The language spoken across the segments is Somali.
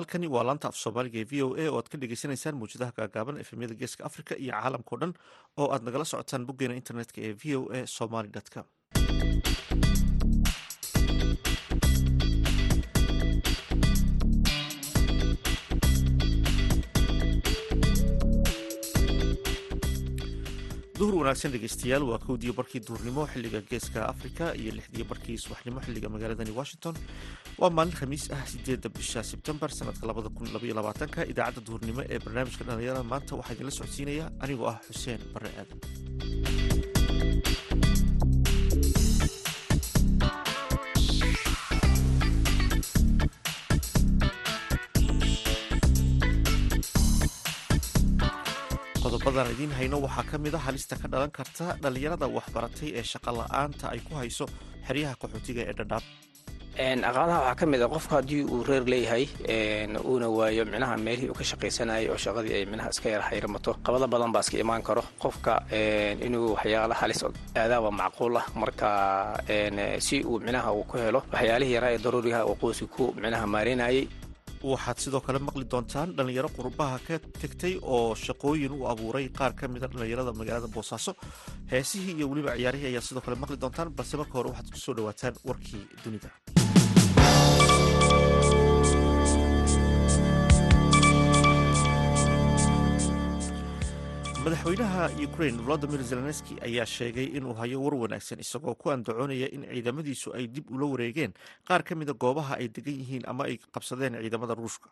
halkani waa laanta af soomaaliga ee v o a oo aad ka dhegeysaneysaan mawjadaha gaagaaban efemyada geeska africa iyo caalamkao dhan oo aad nagala socotaan boggeena internetka ee v o a somaly com duhur wanaagsan dhegeystayaal waa kowdiyo barkii duhurnimo xilliga geeska africa iyo lixdiyo barkii subaxnimo xilliga magaaladani washington. Waa maalin khamiis ah sideedda bisha sebtembar sanadka labada kun labaiyo labaatanka. Idaacadda duhurnimo ee barnaamijka dhalinyarada maanta waxaa idinla socodsiinaya. Anigoo ah xuseen bare aadan qodobadan idiin hayno waxaa ka mid a halista ka dhalan karta dhallinyarada waxbaratay ee shaqa la'aanta ay ku hayso xeryaha qaxootiga ee dhadhaab. Caqabadaha waxaa ka mid a qofka haddii uu reer leeyahay uuna waayo micnaha meelihii uu ka shaqaysanayay oo shaqadii ay micnaha iska yar hayramato qabada badan baa iska imaan karo. Qofka inuu waxyaala halis aadaaba macquul ah marka si uu micnaha uu ku helo waxyaalihii yaraa ee daruurigaha uu qoyska ku micnaha maareynayay waxaad sidoo kale maqli doontaan dhallinyaro qurbaha ka tegtay oo shaqooyin u abuuray qaar ka mida dhallinyarada magaalada boosaaso heesihii iyo weliba ciyaarihii ayaa sidoo kale maqli doontaan balse marka hore waxaad ku soo dhawaataan warkii dunida madaxweynaha ukrain volodimir zelenski ayaa sheegay inuu hayo war wanaagsan isagoo ku andacoonaya in ciidamadiisu ay dib ula wareegeen qaar ka mida goobaha ay degan yihiin ama ay qabsadeen ciidamada ruushka.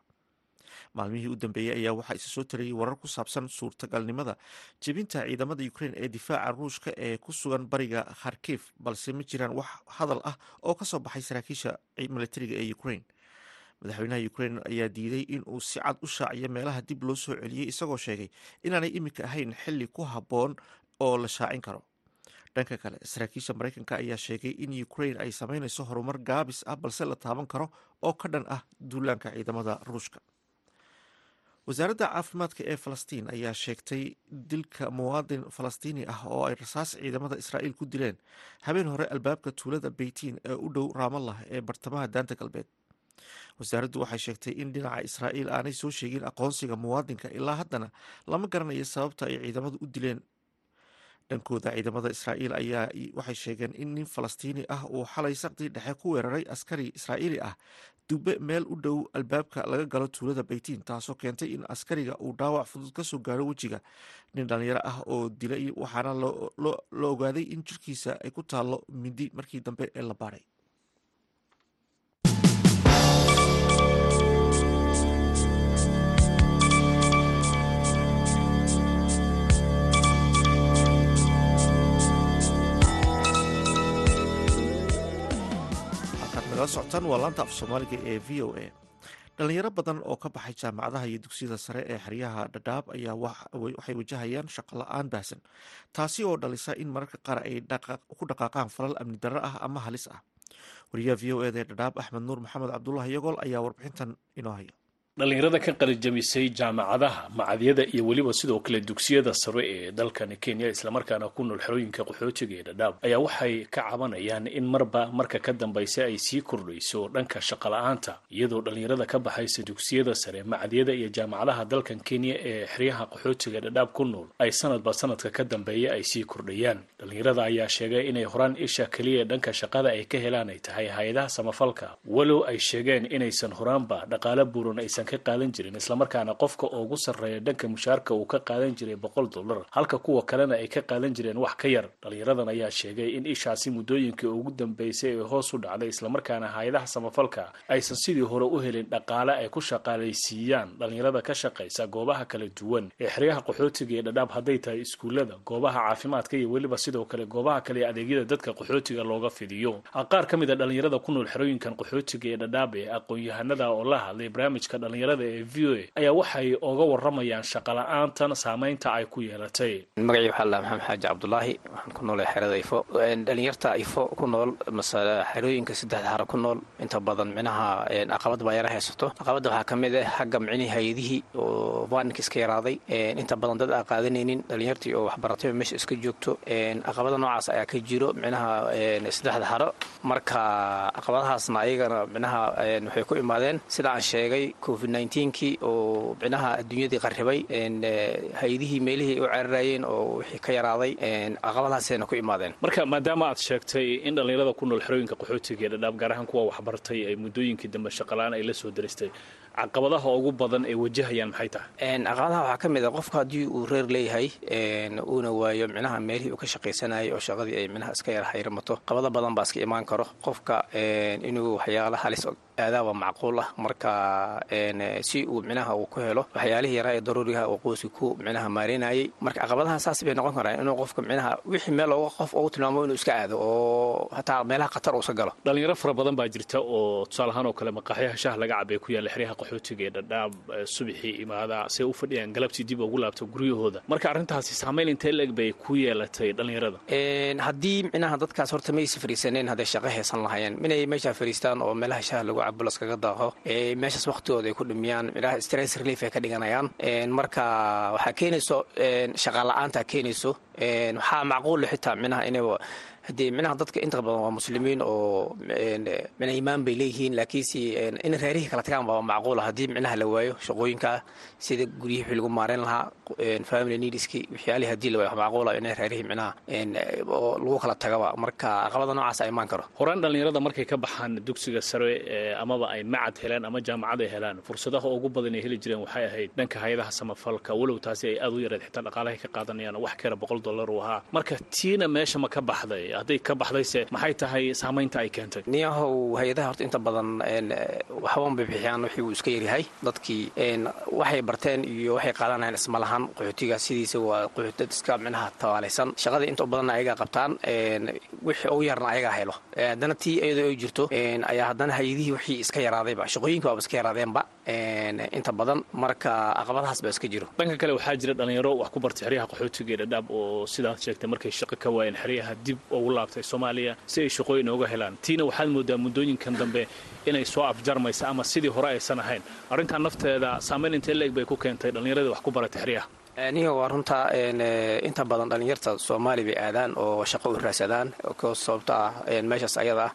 Maalmihii u dambeeyey ayaa waxaa isa soo tarayay warar ku saabsan suurtagalnimada jebinta ciidamada ukrain ee difaaca ruushka ee ku sugan bariga kharkif balse ma jiraan wax hadal ah oo ka soo baxay saraakiisha militariga ee ukrain madaxweynaha ukrain ayaa diiday in uu si cad u shaaciyo meelaha dib loo soo celiyey isagoo sheegay inaanay iminka ahayn xili ku habboon oo la shaacin karo. Dhanka kale saraakiisha maraykanka ayaa sheegay in ukrain ay sameynayso horumar gaabis ah balse la taaban karo oo ka dhan ah duulaanka ciidamada ruushka. Wasaaradda caafimaadka ee falastiin ayaa sheegtay dilka muwaadin falastiini ah oo ay rasaas ciidamada israa'iil ku dileen. Habeen hore albaabka tuulada beytiin ee u dhow raamallah ee bartamaha daanta galbeed wasaaraddu waxay sheegtay in dhinaca israa'iil aanay soo sheegin aqoonsiga muwaadinka ilaa haddana lama garanayo sababta ay ciidamadu u dileen. Dhankooda ciidamada israa'iil ayaa waxay sheegeen in nin falastiini ah uu xalay saqdii dhexe ku weeraray askari israa'iili ah. Dube meel u dhow albaabka laga galo tuulada beytiin taasoo keentay in askariga uu dhaawac fudud ka soo gaaro wejiga. Nin dhalinyaro ah oo dilay waxaana la ogaaday in jirkiisa ay ku taallo mindi markii dambe ee la baadhay socotaan waa laanta af soomaaliga ee v o a. Dhalinyaro badan oo ka baxay jaamacadaha iyo dugsiyada sare ee xeryaha dhadhaab ayaa waxay wajahayaan shaqo la'aan baahsan taasi oo dhalisa in mararka qaar ay ku dhaqaaqaan falal amni darro ah ama halis ah. Wariyaha v o eda ee dhadhaab axmed nuur maxamed cabdulahi yagool ayaa warbixintan inoo haya dhallinyarada ka qalijamisay jaamacadaha macadyada iyo weliba sidoo kale dugsiyada sare ee dalkani kenya islamarkaana ku nool xerooyinka qaxootiga ee dhadhaab ayaa waxay ka cabanayaan in marba marka ka dambaysa ay sii kordhayso dhanka shaqala-aanta iyadoo dhallinyarada ka baxaysa dugsiyada sare macadyada iyo jaamacadaha dalkan kenya ee xeryaha qaxootiga dhadhaab ku nool ay sanadba sanadka ka dambeeya ay sii kordhayaan. Dhallinyarada ayaa sheegay inay horaan isha keliya dhanka shaqada ay ka helaan ay tahay hay'adaha samafalka walow ay sheegeen inaysan horaanba dhaqaalo buuran aysan ka qaadan jirin islamarkaana qofka ugu sarreeya dhanka mushaarka uu ka qaadan jiray boqol dollar halka kuwa kalena ay ka qaadan jireen wax ka yar. Dhallinyaradan ayaa sheegay in ishaasi muddooyinkii ugu dambeysay ee hoos u dhacday islamarkaana hay'adaha samafalka aysan sidii hore u helin dhaqaale ay ku shaqaalaysiiyaan. Dhallinyarada ka shaqaysa goobaha kala duwan ee xeryaha qaxootiga ee dhadhaab hadday tahay iskuullada goobaha caafimaadka iyo weliba sidoo kale goobaha kale ee adeegyada dadka qaxootiga looga fidiyo. Qaar ka mid a dhallinyarada ku nool xerooyinkan qaxootiga ee dhadhaab ee aqoon-yahanada oo la hadlay barnaamijka dhallinyarada ee v o a ayaa waxay oga waramayaan shaqola'aantan saameynta ay ku yeelatay. Magacii waxaa laa maxamed xaaji cabdulaahi waxaan ku noolay xerada ifo dhallinyarta ifo ku nool mase xerooyinka saddexda hara ku nool inta badan minaha caqabad baa yara haysato. Caqabadda waxaa ka mid ah xagga micnihii hay'adihii oo vaninka iska yaraaday. Inta badan dad aan qaadanaynin dhallinyartii oo waxbaratay meesha iska joogto. Caqabada noocaas ah ayaa ka jiro minaha saddexda haro. Marka caqabadahaasna ayagana minaha waxay ku imaadeen sida aan sheegay covid-19kii oo micnaha adduunyadii qarribay eh, hay'adihii meelihii ay u ceeraraayeen oo wixii ka yaraaday caqabadahaasayna ku imaadeen. Marka maadaama aad sheegtay in dhallinyarada ku nool xerooyinka qaxootiga ee dhadhaab gaar ahaan kuwa waxbartay ee muddooyinkii dambe shaqalaan ay la soo daristay caqabadaha ugu badan ay wajahayaan maxay tahay? Caqabadaha waxaa ka mid a qofka haddii uu reer leeyahay uuna waayo micnaha meelihii uu ka shaqaysanayay oo shaqadii ay micnaha iska yar hayramato qabado badan baa iska imaan karo. Qofka inuu waxyaala halis og aadaaba macquul ah. Marka si uu micnaha uu ku helo waxyaalihii yaraa ee daruurigaha uu qoyska ku micnaha maareynayay. Marka caqabadaha saas bay noqon karaan inuu qofka micnaha wixii meel qof ugu tilmaamo inuu iska aado oo hataa meelaha khatar uu iska galo. Dhalinyaro fara badan baa jirta oo tusaale ahaan oo kale maqaaxyaha shaha laga cabay ku yaalla xeryaha qaxootiga ee dhadhaab subaxii imaada say u fadhiyaan galabtii dib ugu laabto guryahooda. Marka arrintaasi saamayn intee la-eg bay ku yeelatay dhallinyarada? Haddii micnaha dadkaas horta maysa fariisaneen hadday shaqo haysan lahayeen minay meeshaa fariistaan oo meelaha shaha lagu cabo laskaga daaqo. Meeshaas waqtigooda ay ku dhimiyaan midhaha stress relief ay ka dhiganayaan. Marka waxaa keenayso shaqa la'aanta keenayso. Waxaa macquul xitaa minaha inay haddii minaha dadka inta badan waa muslimiin oo mina imaan bay leeyihiin laakiinse in reerihii kala tagaan baa macquula haddii micnaha la waayo shaqooyinka sida guryihii wixii lagu maareyn lahaa family needski waxyaalihii haddii la waayo macquula in reerihii micnaha lagu kala tagaba marka caqabada noocaas a imaan karo. Horaan dhallinyarada markay ka baxaan dugsiga sare amaba ay macad helaan ama jaamacad ay helaan fursadaha ugu badan ay heli jireen waxay ahayd dhanka hay'adaha samafalka walow taasi ay aad u yareed xitaa dhaqaalahay ka qaadanayaan wax kara boqol dollar uu ahaa. Marka tiina meesha ma ka baxday hadday ka baxdayse maxay tahay saamaynta ay keentay? Niyahow hay'adaha horta inta badan waxban bay bixiyaan wixii uu iska yaryahay. Dadkii waxay barteen iyo waxay qaadanayaan isma qaxootiga. Sidiisa waa qaxootid iska micnaha tawaalaysan. Shaqada inta badanna ayagaa qabtaan wixii ugu yarna ayagaa helo haddana tii iyadoo ay jirto ayaa haddana hay'adihii wixii iska yaraadayba shaqooyinka iska yaraadeenba inta badan marka caqabadahaas baa iska jiro. Dhanka kale waxaa jira dhalinyaro wax ku bartay xeryaha qaxootiga ee dhadhaab oo sidaad sheegtay markay shaqo ka waayeen xeryaha dib ugu laabtay soomaaliya si ay shaqooyin ooga helaan. Tiina waxaad moodaa muddooyinkan dambe inay soo afjarmaysa ama sidii hore aysan ahayn. Arrintan nafteeda saamayn intee leeg bay ku keentay dhallinyaradii wax ku baratay xeryaha niga waa runta inta badan dhallinyarta soomaali bay aadaan oo shaqo u raadsadaan ko sababto ah meeshaas ayada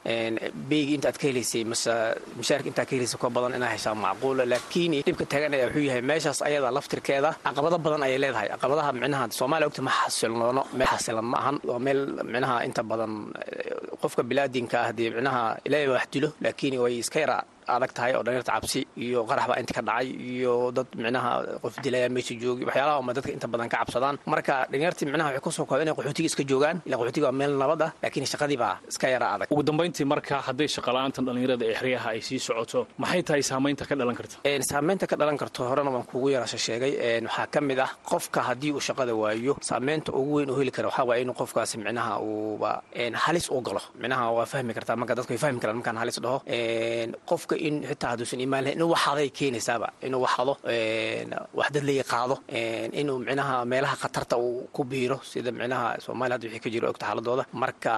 beygi inta aad ka helaysay mase mushaarka intaad ka helaysay kuwa badan inaa heshaa macquula laakiin dhibka taagan ayaa wuxuu yahay meeshaas ayada laftirkeeda caqabado badan ayay leedahay. Caqabadaha micnaha soomaaliya ogta ma xasilnoono meel xasilan ma ahan. Waa meel micnaha inta badan qofka bilaadinka ah dee micnaha ilaahay wax dilo laakiin way iska yaraa adag tahay oo dhalinyarta cabsi iyo qarax baa inta ka dhacay iyo dad micnaha qof dilaya meesha joogi waxyaalaha uma dadka inta badan ka cabsadaan. Marka dhalinyartii micnaha waxay ku soo kooba inay qaxootiga iska joogaan ila qaxootiga waa meel nabad ah laakiin shaqadii baa iska yara adag. Ugu dambayntii marka hadday shaqala-aantan dhallinyarada ee xeryaha ay sii socoto maxay tahay saamaynta ka dhalan karta? Saamaynta ka dhalan karto horena waan kuugu yarasha sheegay. Waxaa ka mid ah qofka haddii uu shaqada waayo saamaynta ugu weyn uu heli kara waxaa waaya inuu qofkaasi micnaha uuba halis u galo. Micnaha waa fahmi kartaa marka dadku way fahmi karaan markaan halis dhaho. Qofka in xitaa hadduusan imaan lahayn inuu waxaday keenaysaaba inuu waxado wax dad laga qaado inuu micnaha meelaha khatarta uu ku biiro sida micnaha soomaaliya hadda wixii ka jiro ogta xaaladooda. Marka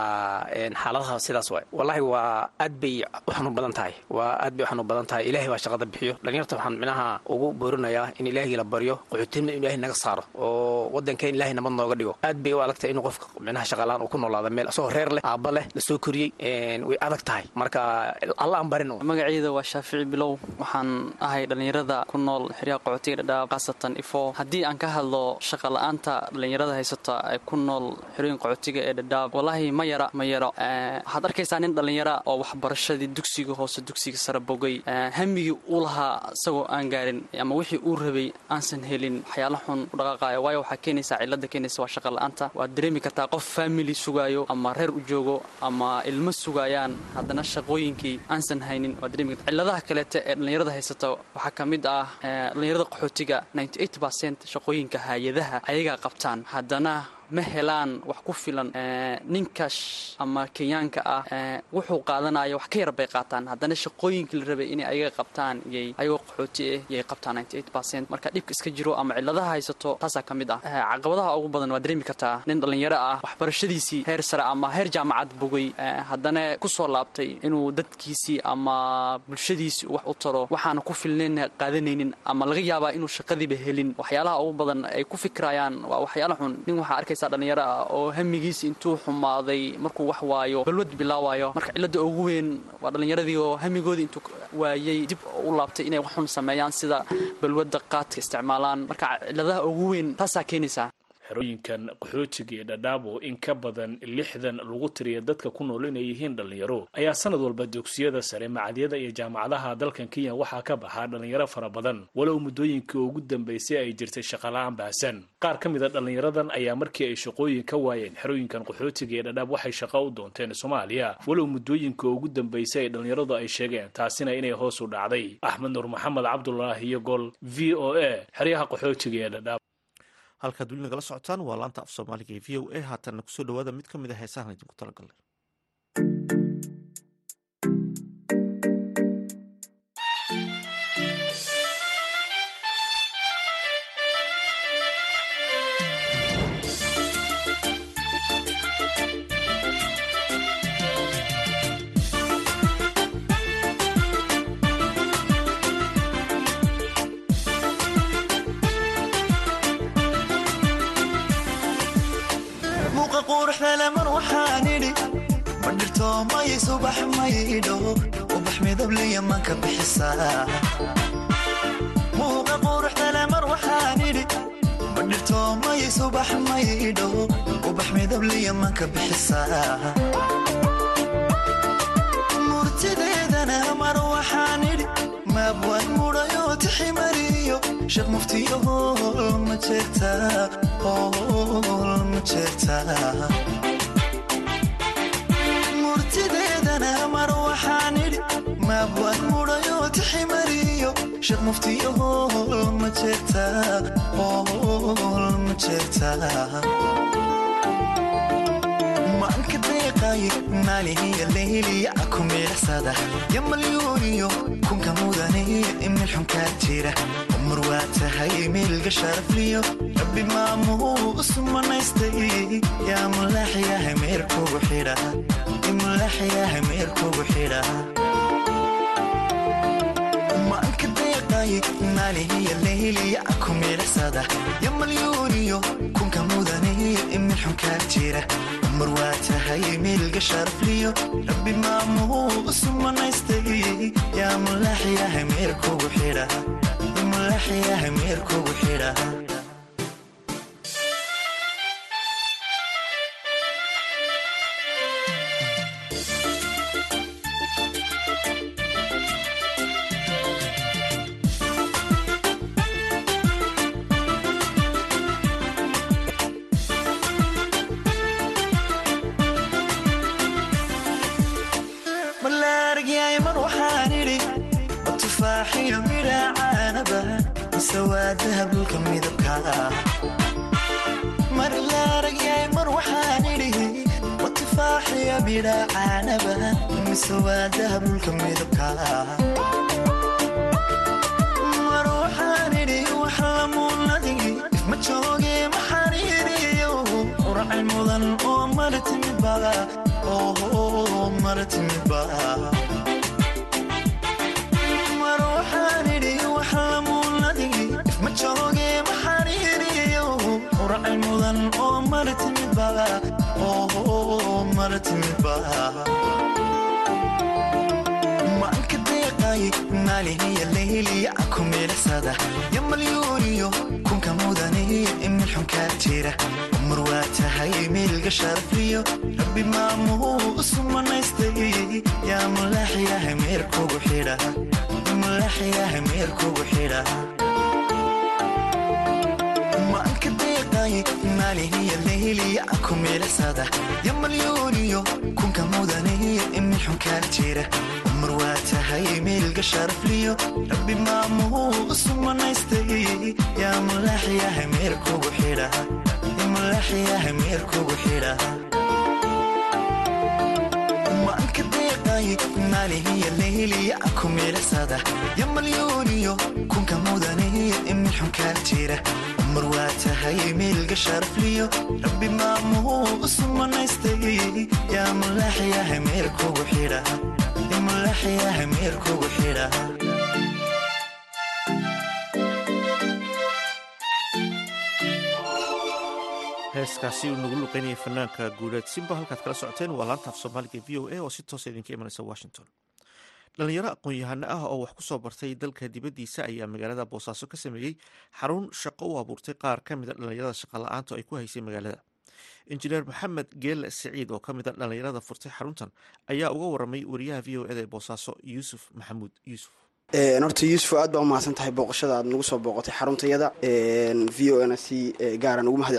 xaaladaha sidaas waay. Wallahi waa aad bay u xanuun badan tahay. Waa aad bay u xanuun badan tahay. Ilaahay baa shaqada bixiyo. Dhalinyarta waxaan micnaha ugu boorinayaa in ilaahii la baryo qaxootinima in ilaahay naga saaro oo waddankeen ilaahay nabad nooga dhigo. Aad bay u adag tahay inuu qofka micnaha shaqalaan uu ku noolaada meel asagoo reer leh aabba leh la soo koriyey way adag tahay. Marka alla aan barin magacayda waa shaafici bilow. Waxaan ahay dhallinyarada ku nool xeryaha qaxootiga dhadhaab khaasatan ifo. Haddii aan ka hadlo shaqa la'aanta dhallinyarada haysata ee ku nool xerooyin qaxootiga ee dhadhaab wallaahi ma yara ma yaro. Waxaad arkaysaa nin dhallinyara oo waxbarashadii dugsiga hoose dugsiga sare bogay. Hamigii uu lahaa isagoo aan gaarin ama wixii uu rabay aansan helin waxyaala xun u dhaqaaqayo waayo waxaa keenaysaa cilada keenaysa waa shaqa la'aanta. Waad dareemi kartaa qof family sugaayo ama reer u joogo ama ilmo sugaayaan haddana shaqooyinkii aansan haynin waad dareemi kartaa ciladaha kaleete ee dhallinyarada haysata waxaa ka mid ah dhallinyarada qaxootiga shaqooyinka hay'adaha ayagaa qabtaan. Haddana ma helaan wax ku filan ninkaas ama kenyaanka ah wuxuu qaadanayo wax ka yar bay qaataan. Haddana shaqooyinkii la rabay inay ayaga qabtaan yay ayagoo qaxooti ah yay qabtaan marka dhibka iska jiro ama ciladaha haysato taasaa ka mid ah. Caqabadaha ugu badan waa dareemi kartaa nin dhallinyaro ah waxbarashadiisii heer sare ama heer jaamacad bogay. Haddana ku soo laabtay inuu dadkiisii ama bulshadiisii wax u taro waxaana ku filnayn qaadanaynin ama laga yaabaa inuu shaqadiiba helin. Waxyaalaha ugu badan ay ku fikrayaan waa waxyaala xun. Nin waxaa arkaysa arkaysaa dhallinyaro ah oo hamigiisa intuu xumaaday markuu wax waayo balwad bilaawayo. Marka cilladda ugu weyn waa dhallinyaradii oo hamigoodii intuu waayey dib u laabtay inay wax sameeyaan sida balwadda qaadka isticmaalaan. Marka cilladaha ugu weyn taasaa keenaysaa xerooyinkan qaxootiga ee dhadhaabo in ka badan lixdan lagu tiriya dadka ku nool inay yihiin dhallinyaro. Ayaa sanad walba dugsiyada sare macadyada iyo jaamacadaha dalkan kenya waxaa ka baxaa dhallinyaro fara badan. Walow muddooyinkii ugu dambaysay ay jirtay shaqala-aan baahsan. Qaar ka mida dhallinyaradan ayaa markii ay shaqooyin ka waayeen xerooyinkan qaxootiga ee dhadhaab waxay shaqo u doonteen soomaaliya. Walow muddooyinkii ugu dambaysay ay dhallinyaradu ay sheegeen taasina inay hoos u dhacday. Axmed nuur maxamed cabdulaahi iyo gol v o a xeryaha qaxootiga ee dhadhaab halkaad weli nagala socotaan waa laanta af soomaaliga ee v o a. Haatanna ku soo dhawaada mid ka mid a heesahan idinku talagalnay ma dhirto maya subax maydho ubax midabliya manka bixisaa muuqa quruxdale mar waxaan idhi ma dhirto maya subax maydho ubax midabliya manka bixisaa murtideedana mar waxaan idhi maabwaan mudhayoo tiximariyo sheekh muftiyo hool ma jeertaa hool ma jeertaa maabwaan mudhayoo tiximariyo sheekh muftiyo hool ma jeertaa hool ma jeertaa maanka deeqaaye maalihiya leyliya ku miilacsada yamalyuuniyo kunka mudane imil xunkaa jira umar waa tahay meelga sharafliyo rabbi maamuu usumanaystay yaa mulaaxyaha meerkugu xidha maalihiya leyliya ku miilacsada yamalyuuniyo kunka mudane imil xunkaa jira umar waa tahay meelga sharafliyo rabbi maamuu usumanaystay yaa mulaaxyaha meerkugu xidha dahabulka midabka mar laaragyaay mar waxaan idhi ma tufaaxiyo midhaacaanaba mise waa dahabulka midabka mar waxaan idhi wax lamuunadigi ifma jooge ma xariiriyo. Uracay mudan oo mara timidba oo mara maalihiya leyliya ku miilacsada yamalyuuniyo kunka mudane imil xunkaa jira umar waa tahay meelga sharafliyo rabbi maamuu usumanaystay yaa mulaaxyaha meerkugu xidha deeqaaye maalihiya leyliya ku miilacsada yamalyuuniyo kunka mudane imil xunkaa jira umar waa tahay meelga sharafliyo rabbi maamuu usumanaystay yaa mulaaxyaha meerkugu xidha maanka deeqaaye maalihiya leyliya ku miilacsada yamalyuuniyo kunka mudane imil xunkaa jira umar waa tahay meelga sharafliyo rabbi maamuu usumanaystay yaa mulaaxyaha meerkugu xidha mulaaxyaha meerkugu xidha heeskaasi uu nagu luqeynayay fanaanka guuleed simba halkaad kala socoteen waa laanta af soomaaliga v o a oo si toosa idinka imanaysa washington dhalinyaro aqoon-yahano ah oo wax ku soo bartay dalka dibaddiisa ayaa magaalada boosaaso ka sameeyey xarun shaqo u abuurtay qaar ka mida dhalinyarada shaqa la'aantu ay ku haysay magaalada. Injineer maxamed geelle siciid oo ka mid a dhalinyarada furtay xaruntan ayaa uga waramay wariyaha v o eda ee boosaaso yuusuf maxamuud yuusuf horta yuusuf aad baa umahadsan tahay booqashada aad nagu soo booqatay xaruntayada. V o n si gaaraan ugu mahad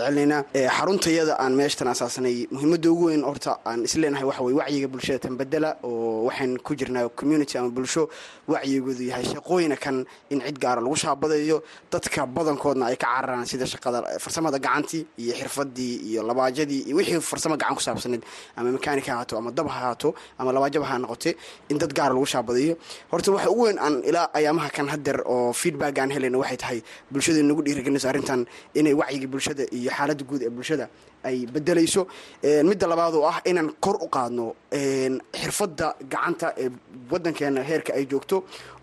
xaruntayada aan meeshatan asaasnay muhiimada ugu weyn horta aan isleenahay waxa weye wacyiga bulshada tan bedela oo waxaan ku jirnaa community ama bulsho wacyigoodu yahay shaqooyina kan in cid gaara lagu shaabadayo dadka badankoodna ay ka cararaan sida shaqada farsamada gacantii iyo xirfadii iyo labaajadii iyo wixii farsamo gacan ku saabsanayd ama mekaanik ha ahaato ama dab ha ahaato ama labaajaba ha noqote in dad gaara lagu shaabadayo horta waxa ugu weyn ilaa ayaamaha kan hadeer oo feedback aan helayna waxay tahay bulshada nagu dhiirigelinayso arrintan inay wacyigii bulshada iyo xaaladda guud ee bulshada ay bedelayso midda labaad oo ah inaan kor u qaadno xirfadda gacanta ee wadankeena heerka ay joogto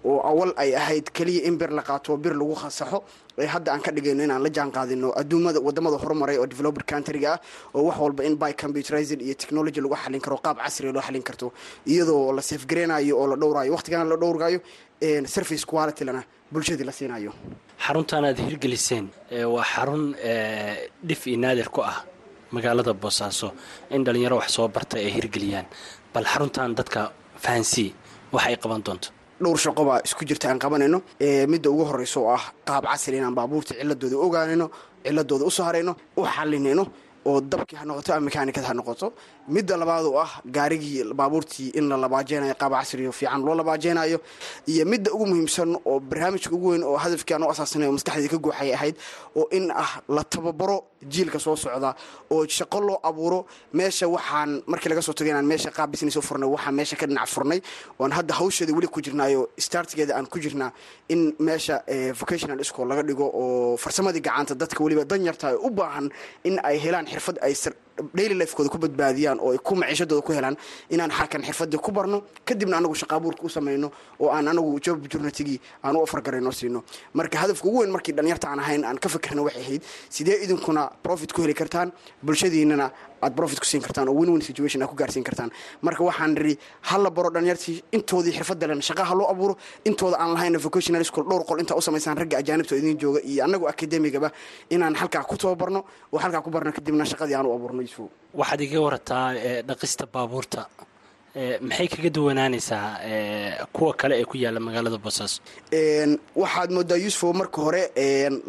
oo awal ay ahayd keliya in bir la qaato bir lagu khasaxo hadda aan ka dhigayno inaan la jaan qaadino adduumada waddamada horumaray oo developer countryga ah oo wax walba in by computerized iyo technology lagu xalin karo qaab casriga loo xalin karto iyadoo la safgareynayo oo la dhowrayo waqtigana la dhowrgayo service qualitylana bulshadii la siinayo. Xaruntan aad hirgeliseen waa xarun dhif iyo naadir ku ah magaalada boosaaso in dhalinyaro wax soo barta ay hirgeliyaan. Bal xaruntan dadka fahansii wax ay qaban doonto. Dhowr shaqo baa isku jirta aan qabanayno. Midda ugu horeysa oo ah qaab casri inaan baabuurta ciladooda ogaanayno ciladooda u soo harayno u xalinayno oo dabkii ha noqoto ama mekaanikad ha noqoto. Midda labaad oo ah gaarigii baabuurtii in la labaajeynayo qaab casriyo fiican loo labaajeynayo iyo midda ugu muhiimsan oo barnaamijka ugu weyn oo hadafkii aan u asaasanay oo maskaxdii ka guuxay ahayd oo in ah la tababaro jiilka soo socda oo shaqo loo abuuro. Meesha waxaan markii laga soo tagay inaan meesha qaab business u furnay waxaan meesha ka dhinac furnay. Oon hadda hawsheeda weli ku jirnaayo startigeeda aan ku jirnaa in meesha vocational school laga dhigo oo farsamadii gacanta dadka weliba danyarta ay u baahan in ay helaan xirfad ay daily lifekooda ku badbaadiyaan oo ay ku maciishadooda ku helaan inaan xakan xirfadii ku barno kadibna anagu shaqaabuurka u samayno oo aan anagu job opportunitygii aan u ofargarayno siino. Marka hadafka ugu weyn markii dhalinyarta aan ahayn aan ka fikirna waxay ahayd sidee idinkuna profit ku heli kartaan bulshadiinana aad profit ku siin kartaan oo win win situation aad ku gaarsiin kartaan. Marka waxaan niri hala baro dhalinyartii intoodii xirfadda len shaqa ha loo abuuro intooda aan lahayna vocational school dhowr qol intaa u samaysaan ragga ajaanibta oo idin jooga iyo annagu akademigaba inaan halkaa ku tababarno oo halkaa ku barno kadibna shaqadii aan u abuurno yusuf waxaad iga warataa dhaqista baabuurta. Maxay kaga duwanaanaysaa kuwa kale ee ku yaalla magaalada boosaaso waxaad moodaa yuusufo marka hore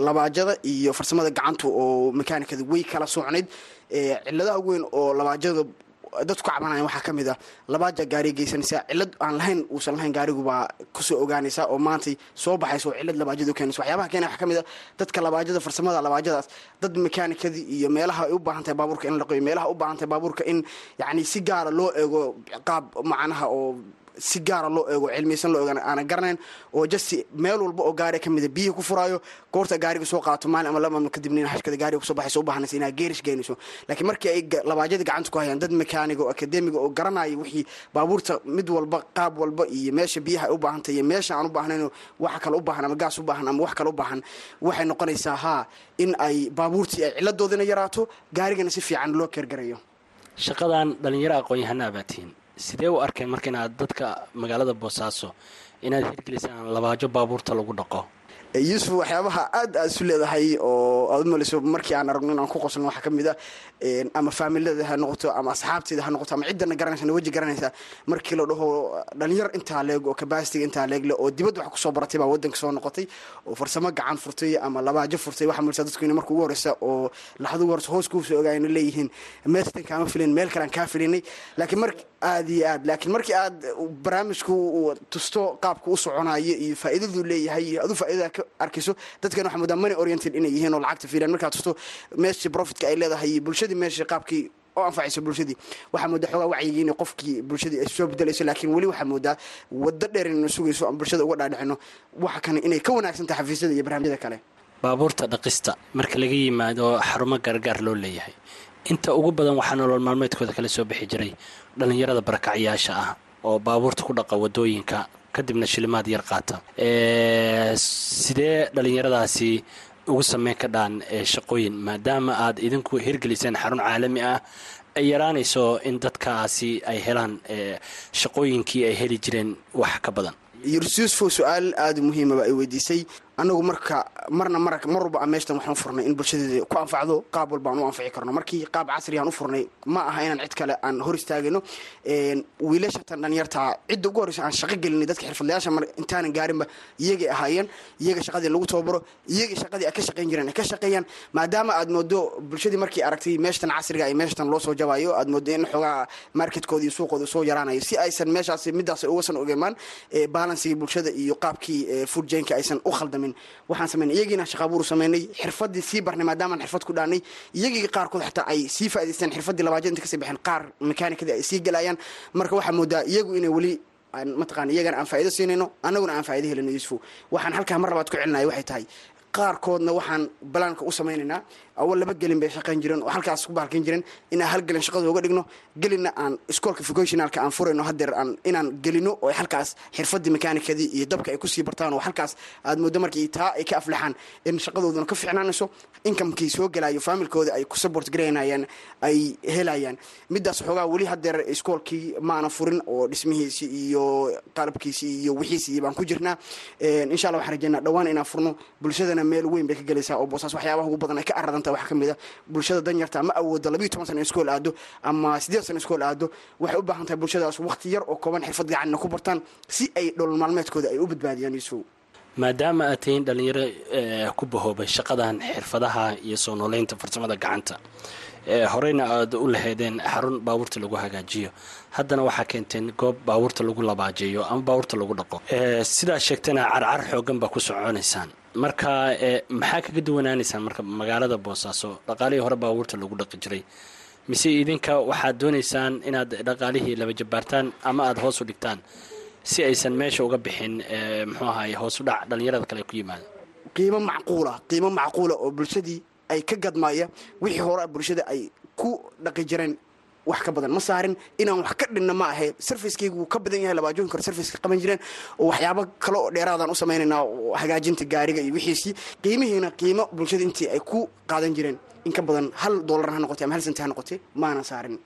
labaajada iyo farsamada gacantu oo mekaanikada way kala socnayd ciladaha weyn oo labaajada dadku ka waxaa ka mid ah labaaja gaariga geysanaysaa cilad aan lahayn uusan lahayn gaarigubaa ku soo ogaanaysa oo maantay soo baxaysa oo cilad labaajada u keenaysa. Waxyaabaha keena waxaa ka mid ah dadka labaajada farsamada labaajadaas dad mekaanikadii iyo meelaha ay u baahan tahay baabuurka in la qoyo meelaha u baahan baabuurka in yacni si gaara loo eego qaab macnaha oo si gaara loo eego cilmiysan loo eegan aanan garanayn oo just meel walba oo gaariga ka mida biyihi ku furaayo goorta gaariga soo qaato maalin ama laba kadibna in hashkada gaariga ku soo baxayso u inaa geerish geynayso laakiin markii ay labaajyada gacanta ku hayaan dad mekaaniga oo akademiga oo garanaya wixii baabuurta mid walba qaab walba iyo meesha biyaha u baahan tahay iyo meesha aan u baahnayn waxa kale u baahan ama gaas u baahan ama wax kale u baahan waxay noqonaysaa haa in ay baabuurtii ay ciladoodina yaraato gaarigana si fiican loo keergarayo shaqadan dhalinyaro aqoon-yahana abaatihiin sidee u arkeen marka inaad dadka magaalada boosaaso? Inaad hirgelisaan labaajo baabuurta lagu dhaqo yuusuf waxyaabaha aad aad isu leedahay oo aad u maliso markii aan aragno inaan ku qosno waxaa ka mid a ama faamilada ha noqoto ama asxaabteeda ha noqoto ama ciddana garanaysa weji garanaysa. Markii la dhaho dhalinyar intaa leeg oo kabasitiga intaa leegle oo dibadda wax ku soo baratay baa wadanka soo noqotay oo farsamo gacan furtay ama labaajo furtay. Waxaa malisa dadku in marka ugu horeysa oo laxad ugu horeysa hoos kuusoo ogaayna leeyihiin meestan kaama filin meel kalean kaa filinay laakiin mar aad iyo aad laakiin markii aad barnaamijku tusto qaabka u soconayo iyo faa'iidaduu leeyahay iyo adu faa'iidada ka arkayso dadkan waxaa moodaa money oriented inay yihiin oo lacagta fiilan. Markaad tusto meeshii profitka ay leedahay iyo bulshadii meeshii qaabkii oo anfacayso bulshadii waxaa moodaa xoogaa wacyigii in qofkii bulshadii ay soo bedelayso laakiin weli waxaa moodaa waddo dheer inaynu sugayso aan bulshada uga dhaadhicino. Waxa kane inay ka wanaagsan tahay xafiisyada iyo barnaamijyada kale. Baabuurta dhaqista marka laga yimaado xarumo gaargaar loo leeyahay. Inta ugu badan waxaa nolol maalmeedkooda kala soo bixi jiray dhallinyarada barakacyaasha ah oo baabuurta ku dhaqa waddooyinka kadibna shilimaad yar qaata. Sidee dhallinyaradaasi ugu sameyn kadhaan shaqooyin? Maadaama aad idinku hirgeliseen xarun caalami ah ay yaraanayso in dadkaasi ay helaan shaqooyinkii ay heli jireen wax ka badan. Yursufo su'aal aada muhiimaba ay weydiisay. Anagu marka marna mar walba aan meeshtan waxaan u furnay in bulshadeeda ku anfacdo qaab walba aan u anfici karno. Markii qaab casrigaan u furnay ma aha inaan cid kale aan hor istaagino. Wiilashatan dhalinyartaa cidda ugu horreysa aan shaqo gelinay dadka xirfadlayaasha mar intaanan gaarinba iyagay ahaayeen. Iyaga shaqadii lagu tababaro iyagii shaqadii ay ka shaqayn jireen ay ka shaqeeyaan. Maadaama aad moodo bulshadii markii aragtay meeshtan casriga ay meeshtan loo soo jabayo aad moodo in xoogaa marketkooda iyo suuqooda soo yaraanayo si aysan meeshaas midaas ugasan ogemaan balansigii bulshada iyo qaabkii food jainka aysan u khaldamin waxaan sameynay iyagiina shaqaabuuru sameynay xirfadii sii barnay maadaamaan xirfad ku dhaanay iyagii qaarkood xataa ay sii faa'idaysteen xirfadii labaajad inta ka sii baxeen qaar mekaanikadii ay sii galayaan. Marka waxaa moodaa iyagu inay weli mataqana iyagana aan faa'ido siinayno annaguna aan faa'ido helino yuusufo waxaan halkaa mar labaad ku celinaya waxay tahay qaarkoodna waxaan balaanka u samaynaynaa. Awal laba gelin bay shaqayn jireen oo halkaas ku bahalkan jireen inaan hal gelin shaqada uga dhigno. Gelinna aan iskoolka vocationalka aan furayno hadeer aan inaan gelino oo halkaas xirfadii mekaanikadii iyo dabka ay ku sii bartaan oo halkaas aad moodo markii taa ay ka aflaxaan in shaqadooduna ka fiicnaanayso inkamkii soo gelayo faamilkooda ay ku support garaynayaan ay helayaan. Midaas xoogaa weli hadeer iskoolkii maana furin oo dhismihiisi iyo qalabkiisi iyo wixiisi ku jirnaa. Insha allah waxaan rajeynaa dhawaan inaan furno bulshadana meel weyn bay ka gelaysaa oo boosaas waxyaabaha ugu badan ay ka aradan waxaa ka mid a bulshada danyarta ma awoodo labiiyo toban sana iskool aado ama siddeed sana iskool aado. Waxay u baahan tahay bulshadaas waqti yar oo kooban xirfad gacanna ku bartaan si ay dholol maalmeedkooda ay u badbaadiyaan yuusuf maadaama aad tihiin dhalinyaro ku bahoobay shaqadan xirfadaha iyo soo nooleynta farsamada gacanta. Horeyna aada u laheydeen xarun baabuurta lagu hagaajiyo. Haddana waxaa keenteen goob baabuurta lagu labaajeeyo ama baabuurta lagu dhaqo. Sidaa sheegtana carcar xoogan baa ku soconaysaan marka maxaa kaga duwanaanaysaan marka magaalada boosaaso dhaqaalihii hore baabuurta lagu dhaqi jiray. Mise idinka waxaad doonaysaan inaad dhaqaalihii laba jabaartaan ama aada hoos u dhigtaan si aysan meesha uga bixin muxuu ahaay dhac dhallinyarada kale ku yimaada? Qiimo macquula qiimo macquula oo bulshadii ay ka gadmaaya wixii hore bulshada ay ku dhaqi jireen wax ka badan ma saarin inaan wax ka dhinna ma ahe sarficekeygu wuu ka badan yahay labaajooyin kore sarficeka qaban jireen. Oo waxyaabo kale oo dheeraadaan u samaynaynaa oo hagaajinta gaariga iyo wixiisii qiimihiina qiimo bulshada intii ay ku qaadan jireen. In badan hal doolar ha noqotay ama hal senti ha noqotay maana saarin.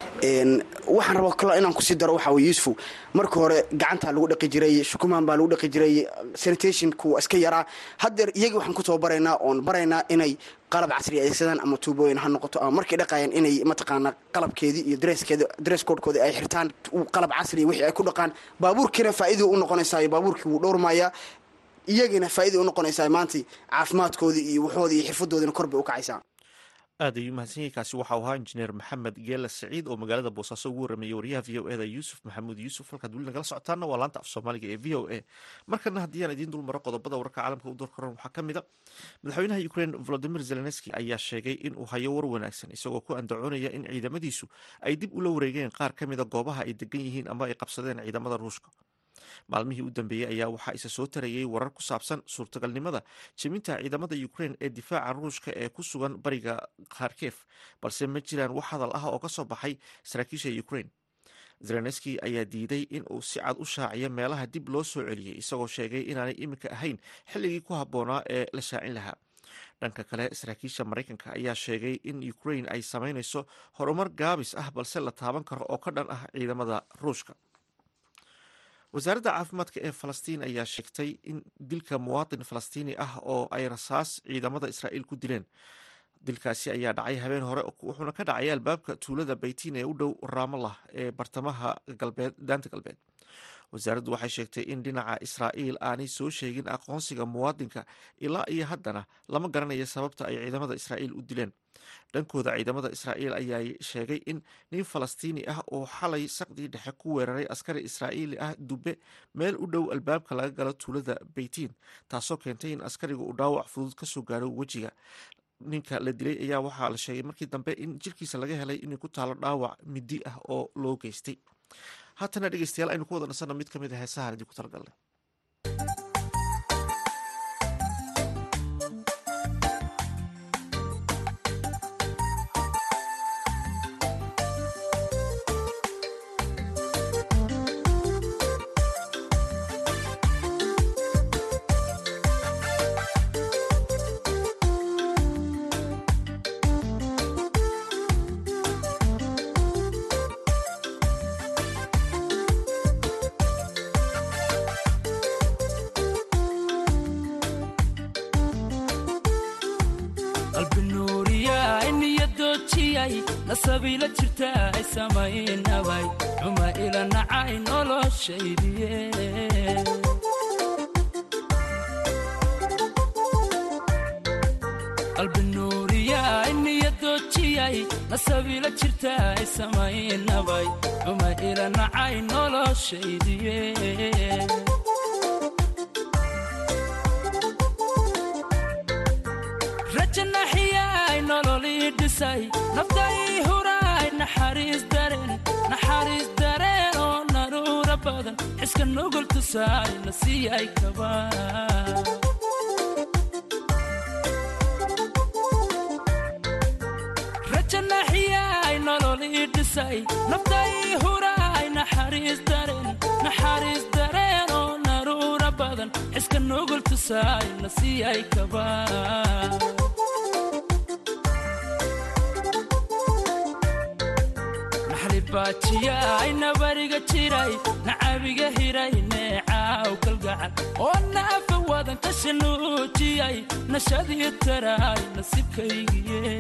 Waxaan rabaa kalo inaan ku sii daro waxaa weye yuusufu marka hore gacantaa lagu dhaqi jiray shukumaan baa lagu dhaqi jiray sanitationku iska yaraa. Haddeer iyagii waxaan ku tababaraynaa oon baraynaa inay qalab casri adeegsadaan ama tuubooyin ha noqoto ama markay dhaqayaan inay mataqaanaa qalabkeedii iyo dreskeedi dress codkoodii ay xirtaan qalab casri wixii ay ku dhaqaan baabuurkiina faa'iiduu u noqonaysaa baabuurkii wuu dhowrmayaa iyagiina faa'iida u noqonaysaa maanta caafimaadkoodii iyo waxoodii iyo xirfadoodiina kor bay u kacaysaa aad ayuu kaasi waxau ahaa injineer maxamed geela saciid oo magaalada boosaaso ugu warrameeyey wariyaha v o eda yuusuf maxamuud yuusuf. Halkaad weli nagala socotaana waa laanta af soomaaliga ee v o a. Markana haddii aan idiin dulmaro qodobada wararka caalamka u door koran waxaa ka mid a madaxweynaha ukrain volodimir zelenski ayaa sheegay in uu hayo war wanaagsan isagoo ku andacoonaya in ciidamadiisu ay dib ula wareegeen. Qaar ka mida goobaha ay degan yihiin ama ay qabsadeen ciidamada ruushka maalmihii u dambeeyey ayaa waxaa isa soo tarayay warar ku saabsan suurtagalnimada jebinta ciidamada ukrain ee difaaca ruushka ee ku sugan bariga kharkef balse ma jiraan wax hadal ah oo ka soo baxay saraakiisha ukrain zelenski ayaa diiday in uu si cad u shaaciyo meelaha dib loo soo celiyey isagoo sheegay inaanay iminka ahayn xilligii ku habboonaa ee la shaacin lahaa. Dhanka kale saraakiisha maraykanka ayaa sheegay in ukrain ay samaynayso horumar gaabis ah balse la taaban karo oo ka dhan ah ciidamada ruushka wasaaradda caafimaadka ee falastiin ayaa sheegtay in dilka muwaadin falastiini ah oo ay rasaas ciidamada israa'iil ku dileen. Dilkaasi ayaa dhacay habeen hore wuxuuna ka dhacay albaabka tuulada baytiin ee u dhow ramallah ee bartamaha galbeed daanta galbeed wasaaraddu waxay sheegtay in dhinaca israa'iil aanay soo sheegin aqoonsiga muwaadinka ilaa iyo haddana lama garanayo sababta ay ciidamada israa'iil u dileen. Dhankooda ciidamada israa'iil ayaa sheegay in nin falastiini ah oo xalay saqdii dhexe ku weeraray askari israa'iili ah dube meel u dhow albaabka laga galo tuulada baytiin taasoo keentay in askariga uu dhaawac fudud ka soo gaaro wejiga. Ninka la dilay ayaa waxaa la sheegay markii dambe in jirkiisa laga helay inay ku taalo dhaawac midi ah oo loo geystay haatana dhegeystayaal aynu ku wada nasanno mid ka mid a heesahan idinku talagalnay qalbi nuuriyay niyadoojiyay nasabiila jirta ay samaynabay xuma ila nacay noloshaydiye qalbi nuuriyay niyadoojiyay nasabiila jirta ay samaynabay xuma ila nacay noloshaydiye rajanaxiyay xiska nugul tusaay na siiyay naxlibaajiyaay nabariga jiray nacabiga hiray neecaaw kalgacal. Oo naafa wadan ka shanuujiyay nashadii taraay nasiibkaygiye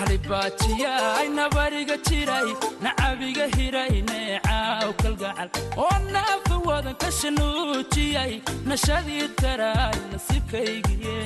naxlibaajiyaay nabariga jiray nacabiga hiray neecaaw kalgacal. Oo naafa wadan ka shanuujiyay nashadii taraay nasiibkaygiye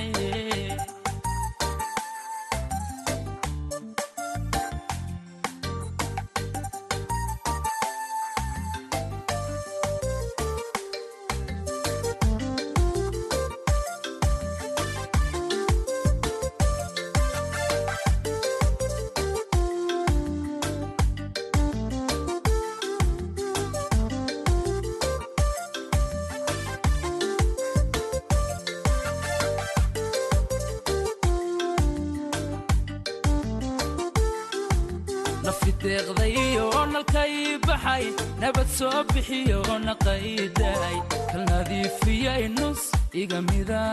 nafideeqdayo nalkay baxay nabad soo bixiyo naqayday kal nadiifiyay nus iga mida.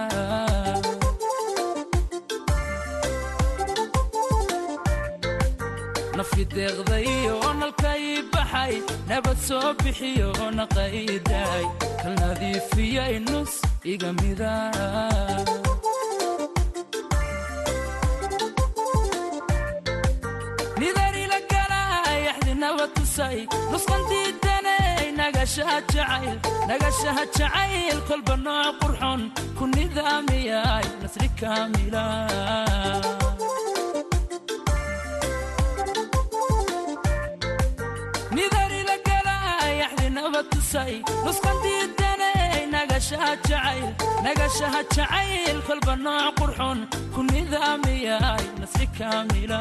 Nafideeqdayo nalkay baxay nabad soo bixiyo naqayday kal nadiifiyay nus iga mida nagashaha jacayl kolba nooc qurxon ku nidaamiyay nasri kaamila. Nagashaha jacayl kolba nooc qurxon ku nidaamiyay nasri kaamila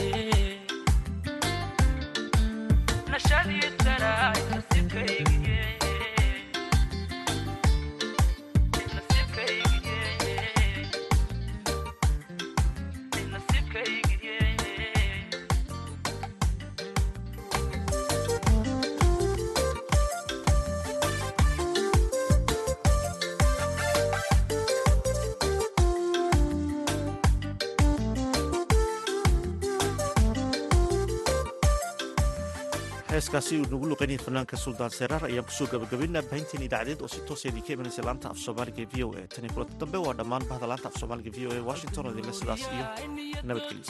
heeskaasi uu nagu luqaynayay fanaanka suldaan seraar ayaan ku soo gabagabaynaa bahinteen idaacadeed oo si toosa idinka imanaysa laanta af soomaaliga v o a. Tani kulanta dambe waa dhammaan bahda laanta af soomaaliga v o a washington oo idinle sidaas iyo nabadgelyo